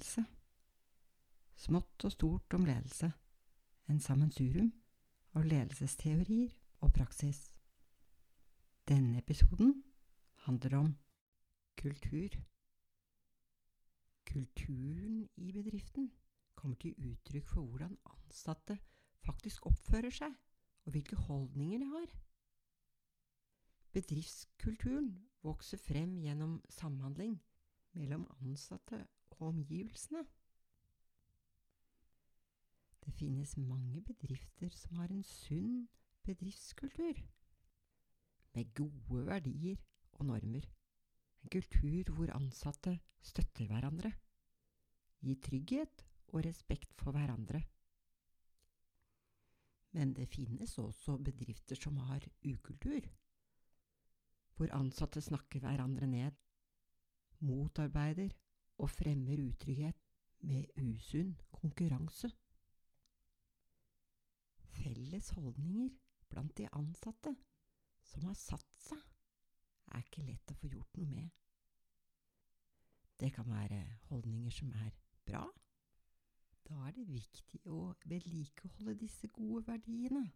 ledelse. Smått og stort om ledelse. En sammensurium av ledelsesteorier og praksis. Denne episoden handler om kultur. Kulturen i bedriften kommer til uttrykk for hvordan ansatte faktisk oppfører seg, og hvilke holdninger de har. Bedriftskulturen vokser frem gjennom samhandling mellom ansatte omgivelsene. Det finnes mange bedrifter som har en sunn bedriftskultur, med gode verdier og normer. En kultur hvor ansatte støtter hverandre, gir trygghet og respekt for hverandre. Men det finnes også bedrifter som har ukultur, hvor ansatte snakker hverandre ned, motarbeider og fremmer utrygghet med usunn konkurranse. Felles holdninger blant de ansatte som har satt seg, er ikke lett å få gjort noe med. Det kan være holdninger som er bra. Da er det viktig å vedlikeholde disse gode verdiene.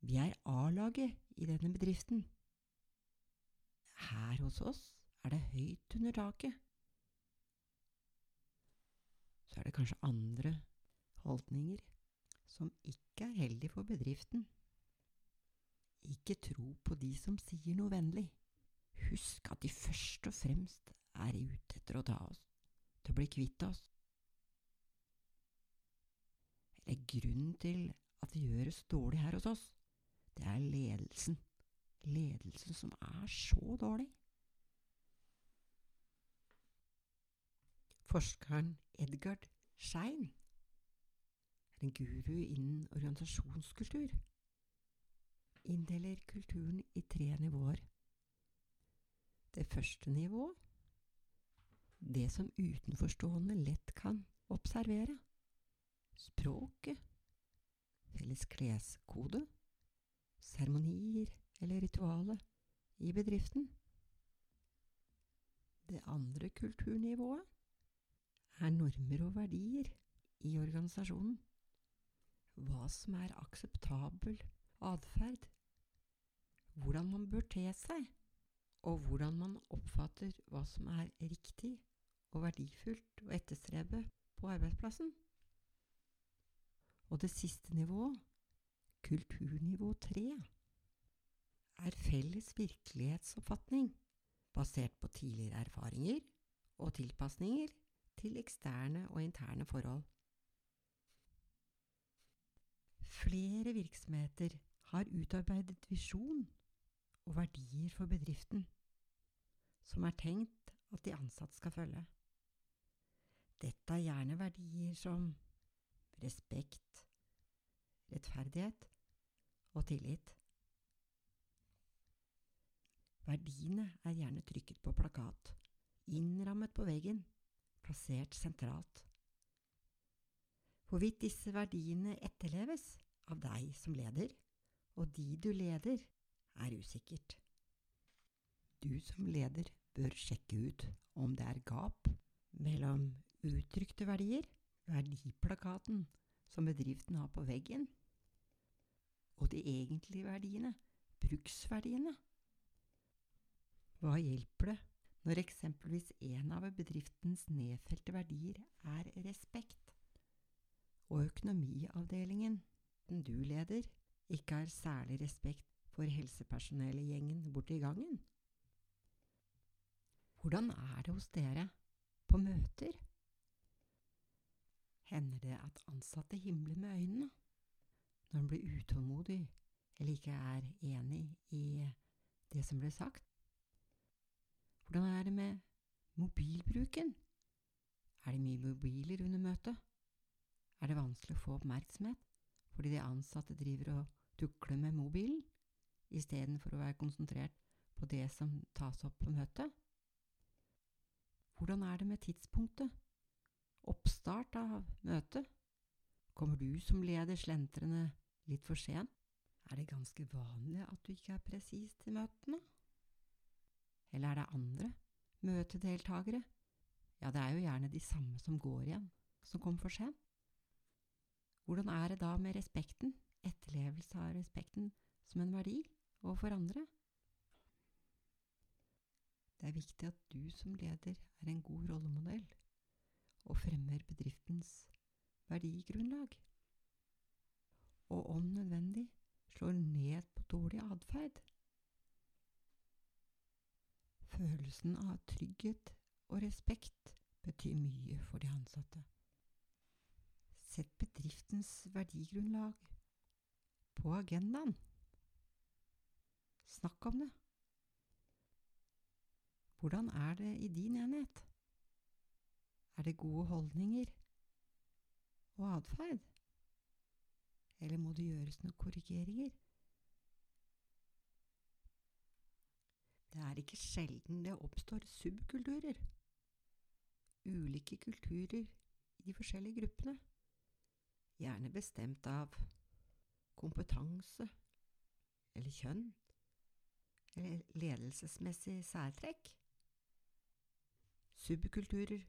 Vi er A-laget i denne bedriften. Her hos oss er det høyt under taket. Så er det kanskje andre holdninger som ikke er heldige for bedriften. Ikke tro på de som sier noe vennlig. Husk at de først og fremst er ute etter å ta oss, til å bli kvitt oss. Eller grunnen til at det gjøres dårlig her hos oss, det er ledelsen. Ledelsen som er så dårlig. Forskeren Edgard Schein er en guru innen organisasjonskultur. Inndeler kulturen i tre nivåer. Det første nivået det som utenforstående lett kan observere. Språket, felles kleskode, seremonier eller ritualet i bedriften. Det andre kulturnivået er normer og verdier i organisasjonen. Hva som er akseptabel atferd. Hvordan man bør te seg, og hvordan man oppfatter hva som er riktig og verdifullt å etterstrebe på arbeidsplassen. Og det siste nivået, kulturnivå tre, er felles virkelighetsoppfatning basert på tidligere erfaringer og tilpasninger til eksterne og interne forhold. Flere virksomheter har utarbeidet visjon og verdier for bedriften, som er tenkt at de ansatte skal følge. Dette er gjerne verdier som respekt, rettferdighet og tillit. Verdiene er gjerne trykket på plakat, innrammet på veggen, plassert sentralt. Hvorvidt disse verdiene etterleves av deg som leder, og de du leder, er usikkert. Du som leder bør sjekke ut om det er gap mellom uttrykte verdier, verdiplakaten som bedriften har på veggen, og de egentlige verdiene, bruksverdiene. Hva hjelper det når eksempelvis en av bedriftens nedfelte verdier er respekt, og økonomiavdelingen du leder, ikke har særlig respekt for helsepersonellgjengen borte i gangen? Hvordan er det hos dere på møter? Hender det at ansatte himler med øynene når en blir utålmodig eller ikke er enig i det som ble sagt? Hvordan er det med mobilbruken? Er det mye mobiler under møtet? Er det vanskelig å få oppmerksomhet fordi de ansatte driver og tukler med mobilen? istedenfor å være konsentrert på det som tas opp på møtet? Hvordan er det med tidspunktet? Oppstart av møtet? Kommer du som leder slentrende litt for sent? Er det ganske vanlig at du ikke er presis til møtene? Eller er det andre møtedeltakere, Ja, det er jo gjerne de samme som går igjen, som kommer for sent. Hvordan er det da med respekten, etterlevelse av respekten som en verdi overfor andre? Det er viktig at du som leder er en god rollemodell og fremmer bedriftens verdigrunnlag, og om nødvendig slår ned på dårlig atferd. Følelsen av trygghet og respekt betyr mye for de ansatte. Sett bedriftens verdigrunnlag på agendaen. Snakk om det. Hvordan er det i din enhet? Er det gode holdninger og atferd? Eller må det gjøres noen korrigeringer? Det er ikke sjelden det oppstår subkulturer. Ulike kulturer i de forskjellige gruppene. Gjerne bestemt av kompetanse eller kjønn eller ledelsesmessig særtrekk. Subkulturer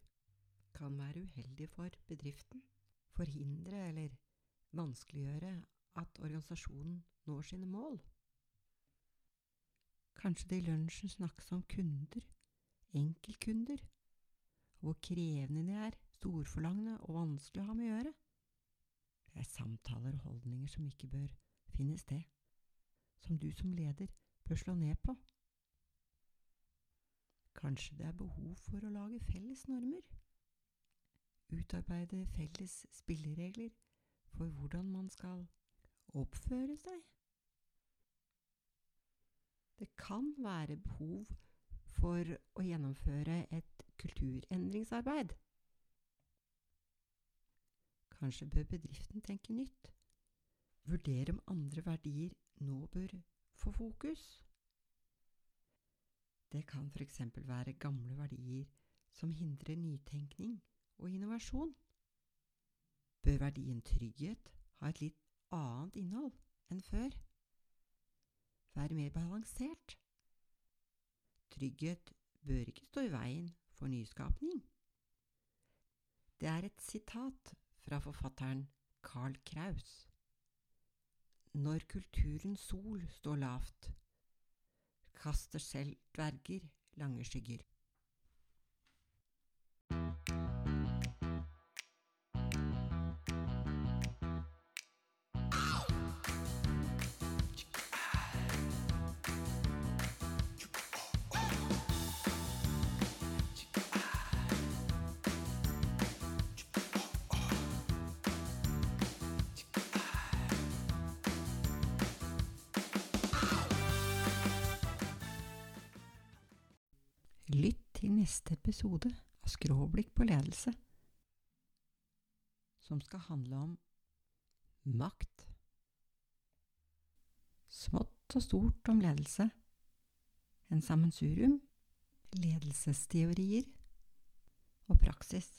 kan være uheldige for bedriften, forhindre eller vanskeliggjøre at organisasjonen når sine mål. Kanskje det i lunsjen snakkes om kunder, enkeltkunder, hvor krevende de er, storforlangende og vanskelig å ha med å gjøre. Det er samtaler og holdninger som ikke bør finne sted, som du som leder bør slå ned på. Kanskje det er behov for å lage felles normer? Utarbeide felles spilleregler for hvordan man skal oppføre seg? Det kan være behov for å gjennomføre et kulturendringsarbeid. Kanskje bør bedriften tenke nytt, vurdere om andre verdier nå bør få fokus. Det kan f.eks. være gamle verdier som hindrer nytenkning og innovasjon. Bør verdien trygghet ha et litt annet innhold enn før? Være mer balansert. Trygghet bør ikke stå i veien for nyskapning. Det er et sitat fra forfatteren Carl Kraus. Når kulturens sol står lavt, kaster selv dverger lange skygger. Neste episode av Skråblikk på ledelse, som skal handle om makt. Smått og stort om ledelse. En sammensurium. Ledelsesteorier og praksis.